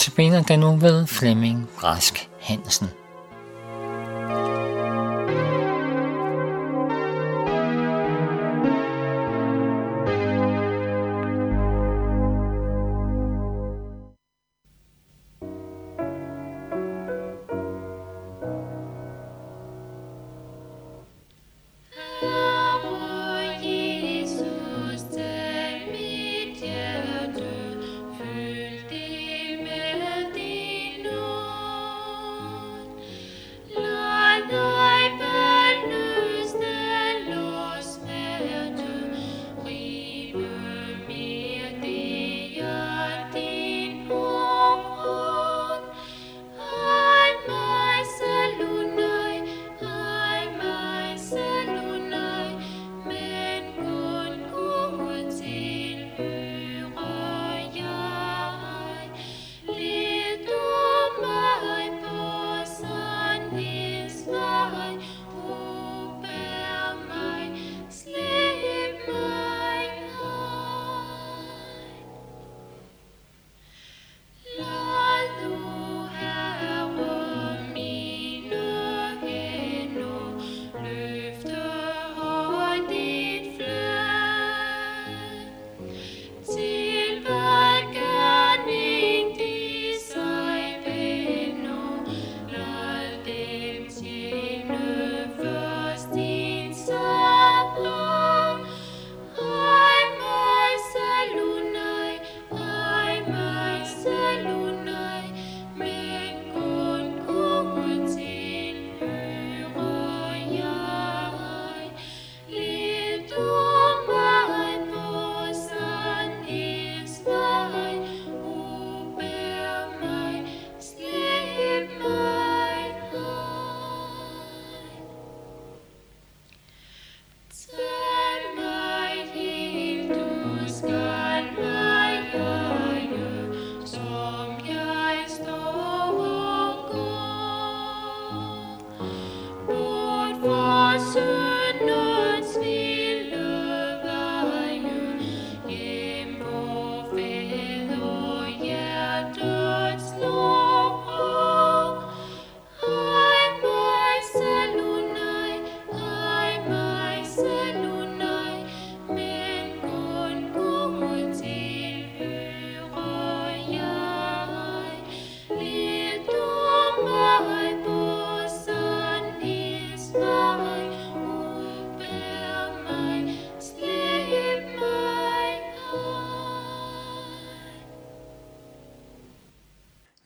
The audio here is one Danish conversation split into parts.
Notabene den nu ved Flemming Rask Hansen.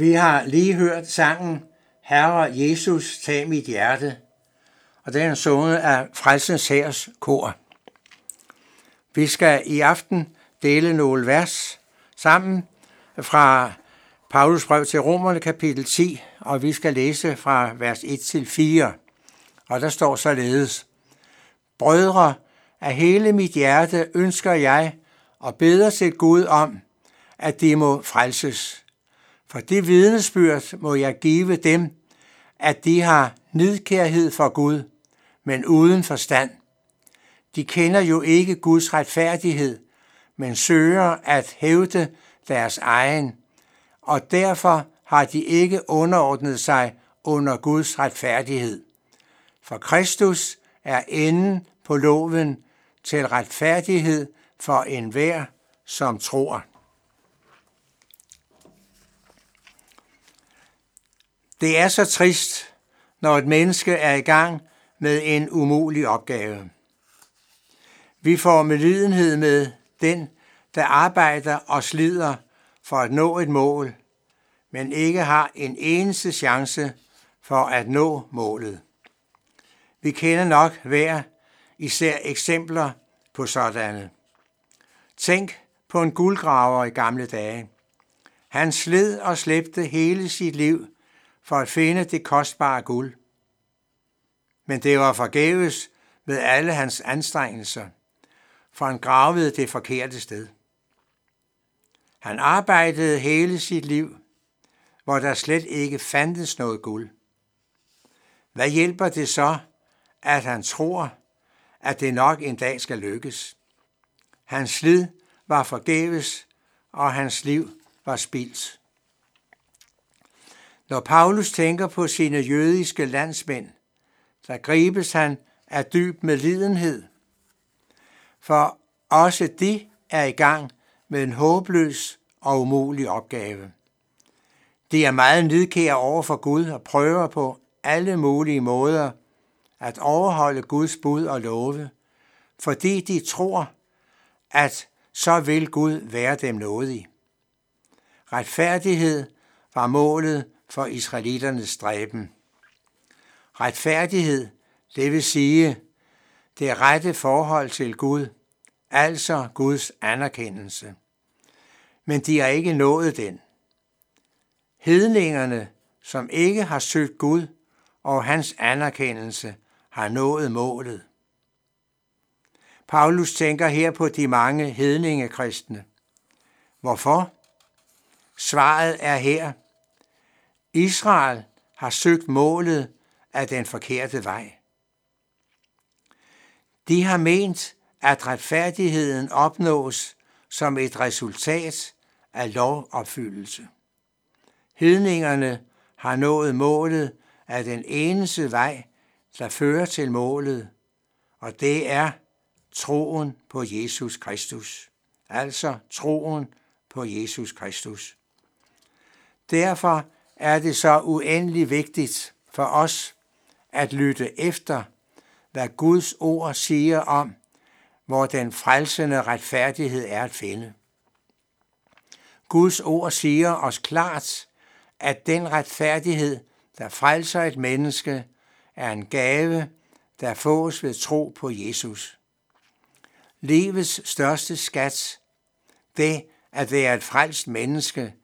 Vi har lige hørt sangen Herre Jesus, tag mit hjerte, og den er sunget af Frelsens Hærs kor. Vi skal i aften dele nogle vers sammen fra Paulus brev til Romerne kapitel 10, og vi skal læse fra vers 1 til 4. Og der står således, Brødre, af hele mit hjerte ønsker jeg og beder til Gud om, at de må frelses. For det vidnesbyrd må jeg give dem, at de har nidkærhed for Gud, men uden forstand. De kender jo ikke Guds retfærdighed, men søger at hævde deres egen, og derfor har de ikke underordnet sig under Guds retfærdighed. For Kristus er enden på loven til retfærdighed for enhver, som tror. Det er så trist, når et menneske er i gang med en umulig opgave. Vi får medlidenhed med den, der arbejder og slider for at nå et mål, men ikke har en eneste chance for at nå målet. Vi kender nok hver især eksempler på sådanne. Tænk på en guldgraver i gamle dage. Han sled og slæbte hele sit liv for at finde det kostbare guld. Men det var forgæves med alle hans anstrengelser, for han gravede det forkerte sted. Han arbejdede hele sit liv, hvor der slet ikke fandtes noget guld. Hvad hjælper det så, at han tror, at det nok en dag skal lykkes? Hans slid var forgæves, og hans liv var spildt. Når Paulus tænker på sine jødiske landsmænd, så gribes han af dyb medlidenhed. For også de er i gang med en håbløs og umulig opgave. De er meget nidkære over for Gud og prøver på alle mulige måder at overholde Guds bud og love, fordi de tror, at så vil Gud være dem nådig. Retfærdighed var målet for israeliternes stræben. Retfærdighed, det vil sige det rette forhold til Gud, altså Guds anerkendelse. Men de har ikke nået den. Hedningerne, som ikke har søgt Gud og hans anerkendelse, har nået målet. Paulus tænker her på de mange hedningekristne. Hvorfor? Svaret er her. Israel har søgt målet af den forkerte vej. De har ment, at retfærdigheden opnås som et resultat af lovopfyldelse. Hedningerne har nået målet af den eneste vej, der fører til målet, og det er troen på Jesus Kristus. Altså troen på Jesus Kristus. Derfor er det så uendelig vigtigt for os at lytte efter, hvad Guds ord siger om, hvor den frelsende retfærdighed er at finde. Guds ord siger os klart, at den retfærdighed, der frelser et menneske, er en gave, der fås ved tro på Jesus. Livets største skat, det at være et frelst menneske,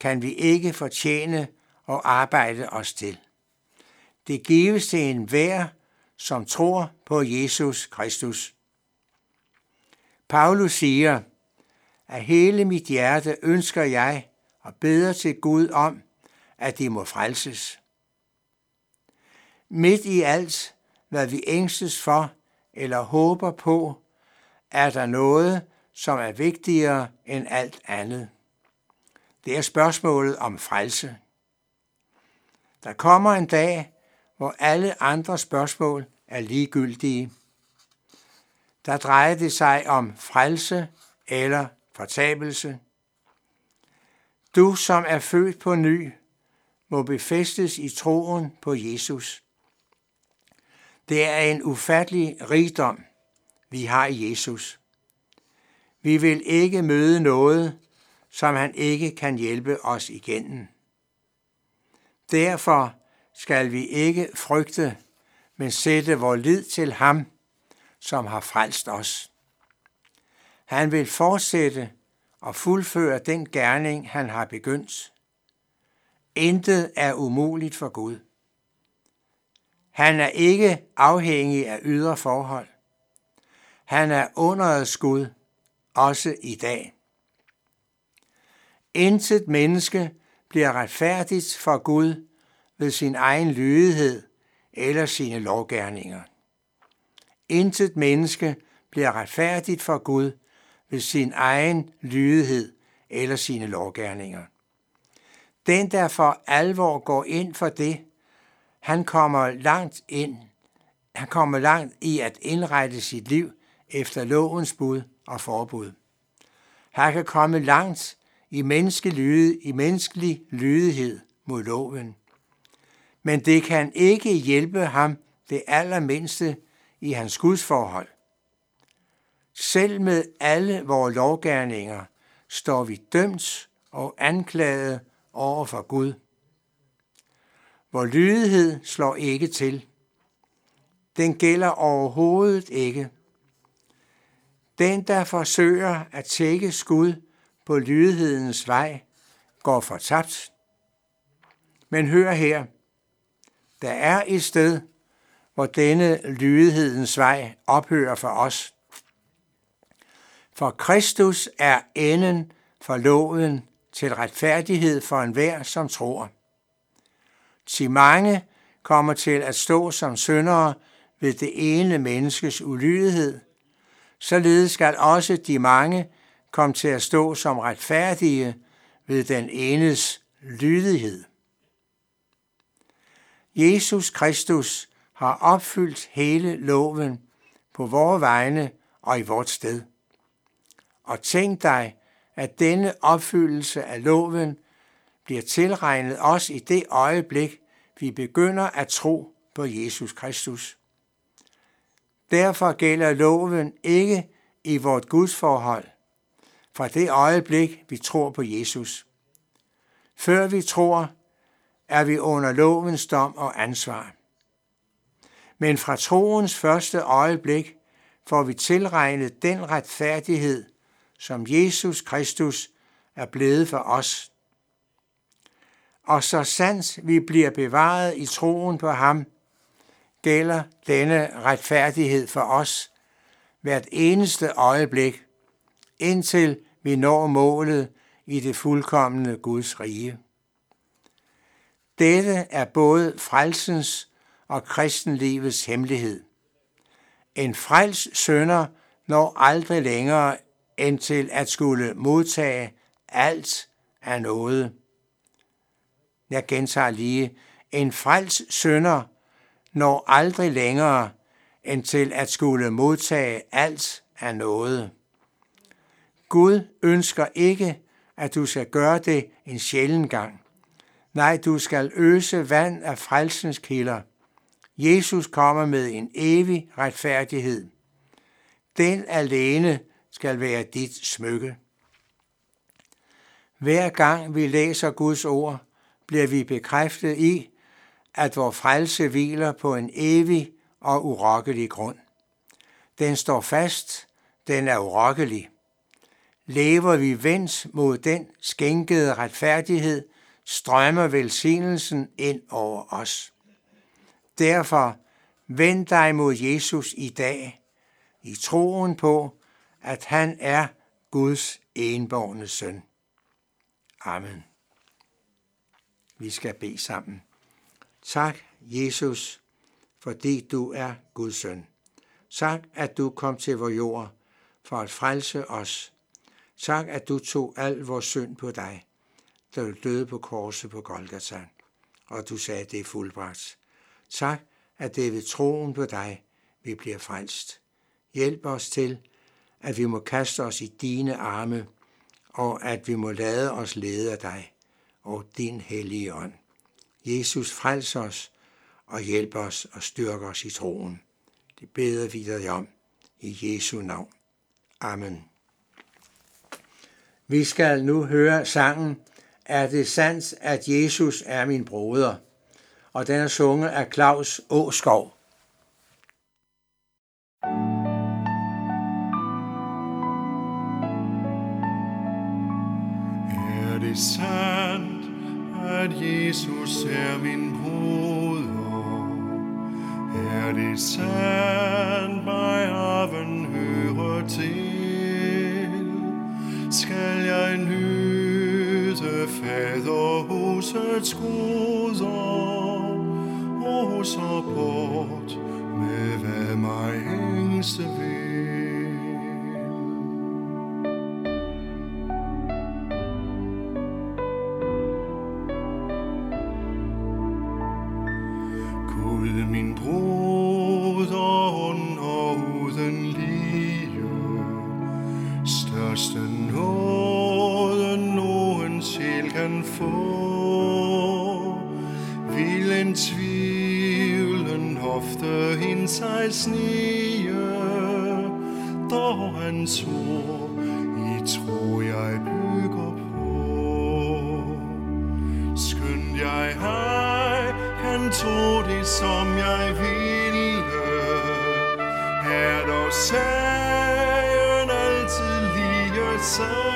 kan vi ikke fortjene og arbejde os til. Det gives til enhver, som tror på Jesus Kristus. Paulus siger, at hele mit hjerte ønsker jeg og beder til Gud om, at de må frelses. Midt i alt, hvad vi ængstes for eller håber på, er der noget, som er vigtigere end alt andet. Det er spørgsmålet om frelse. Der kommer en dag, hvor alle andre spørgsmål er ligegyldige. Der drejer det sig om frelse eller fortabelse. Du, som er født på ny, må befæstes i troen på Jesus. Det er en ufattelig rigdom, vi har i Jesus. Vi vil ikke møde noget, som han ikke kan hjælpe os igennem. Derfor skal vi ikke frygte, men sætte vor lid til ham, som har frelst os. Han vil fortsætte og fuldføre den gerning, han har begyndt. Intet er umuligt for Gud. Han er ikke afhængig af ydre forhold. Han er underets Gud, også i dag. Intet menneske bliver retfærdigt for Gud ved sin egen lydighed eller sine lovgærninger. Intet menneske bliver retfærdigt for Gud ved sin egen lydighed eller sine lovgærninger. Den, der for alvor går ind for det, han kommer langt ind. Han kommer langt i at indrette sit liv efter lovens bud og forbud. Han kan komme langt i menneskelig, i menneskelig lydighed mod loven. Men det kan ikke hjælpe ham det allermindste i hans gudsforhold. Selv med alle vores lovgærninger står vi dømt og anklaget over for Gud. Vor lydighed slår ikke til. Den gælder overhovedet ikke. Den, der forsøger at tække skud på lydighedens vej, går fortabt. Men hør her, der er et sted, hvor denne lydighedens vej ophører for os. For Kristus er enden for loven til retfærdighed for enhver, som tror. Til mange kommer til at stå som syndere ved det ene menneskes ulydighed, således skal også de mange kom til at stå som retfærdige ved den enes lydighed. Jesus Kristus har opfyldt hele loven på vores vegne og i vort sted. Og tænk dig, at denne opfyldelse af loven bliver tilregnet os i det øjeblik, vi begynder at tro på Jesus Kristus. Derfor gælder loven ikke i vort gudsforhold, fra det øjeblik, vi tror på Jesus. Før vi tror, er vi under lovens dom og ansvar. Men fra troens første øjeblik får vi tilregnet den retfærdighed, som Jesus Kristus er blevet for os. Og så sandt vi bliver bevaret i troen på ham, gælder denne retfærdighed for os hvert eneste øjeblik, indtil vi når målet i det fuldkommende Guds rige. Dette er både frelsens og kristenlivets hemmelighed. En frels sønder når aldrig længere end til at skulle modtage alt af noget. Jeg gentager lige. En frels sønder når aldrig længere end til at skulle modtage alt af noget. Gud ønsker ikke, at du skal gøre det en sjælden gang. Nej, du skal øse vand af frelsens kilder. Jesus kommer med en evig retfærdighed. Den alene skal være dit smykke. Hver gang vi læser Guds ord, bliver vi bekræftet i, at vor frelse hviler på en evig og urokkelig grund. Den står fast, den er urokkelig. Lever vi vendt mod den skænkede retfærdighed, strømmer velsignelsen ind over os. Derfor vend dig mod Jesus i dag, i troen på, at han er Guds enborgne søn. Amen. Vi skal bede sammen. Tak, Jesus, fordi du er Guds søn. Tak, at du kom til vor jord for at frelse os. Tak, at du tog al vores synd på dig, da du døde på korset på Golgata, og du sagde, at det er fuldbragt. Tak, at det er ved troen på dig, vi bliver frelst. Hjælp os til, at vi må kaste os i dine arme, og at vi må lade os lede af dig og din hellige ånd. Jesus, frels os og hjælp os og styrk os i troen. Det beder vi dig om i Jesu navn. Amen. Vi skal nu høre sangen Er det sandt, at Jesus er min broder? Og den er sunget af Claus Åskov. Er det sandt, at Jesus er min broder? Er det sandt, mig arven hører til? Skal jeg nyde faderhusets goder, og så bort med hvad mig hængste vil? Gud få. Vil en tvivlen ofte ind sig snige, dog hans ord i tro jeg bygger på. Skynd jeg hej, han tog det som jeg ville. Er dog sagen altid lige sand?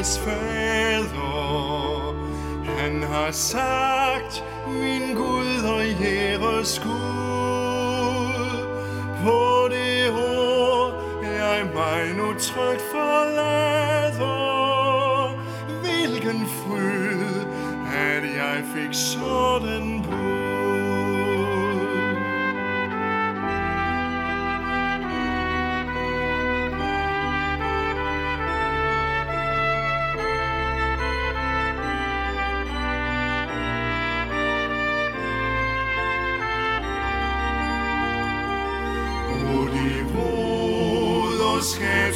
Jeres fader. Han har sagt, min Gud og jeres Gud. på det ord, jeg mig nu trygt forlader. Hvilken fryd, at jeg fik sådan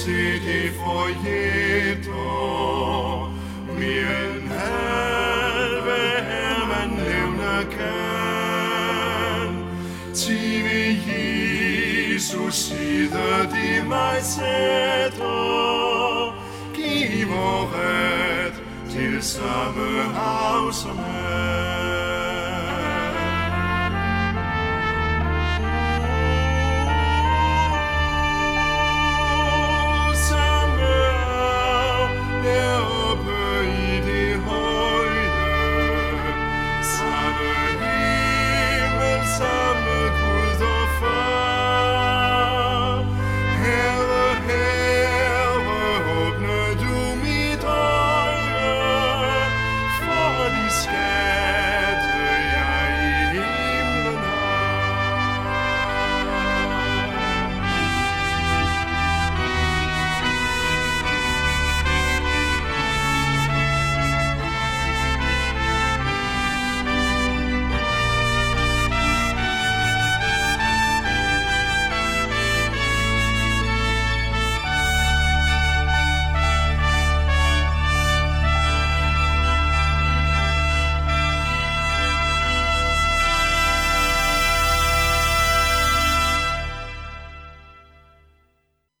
city til det forjætter, mere end halve her man nævner kan. Ved Jesus side de mig sætter, giver ret til samme hav som han.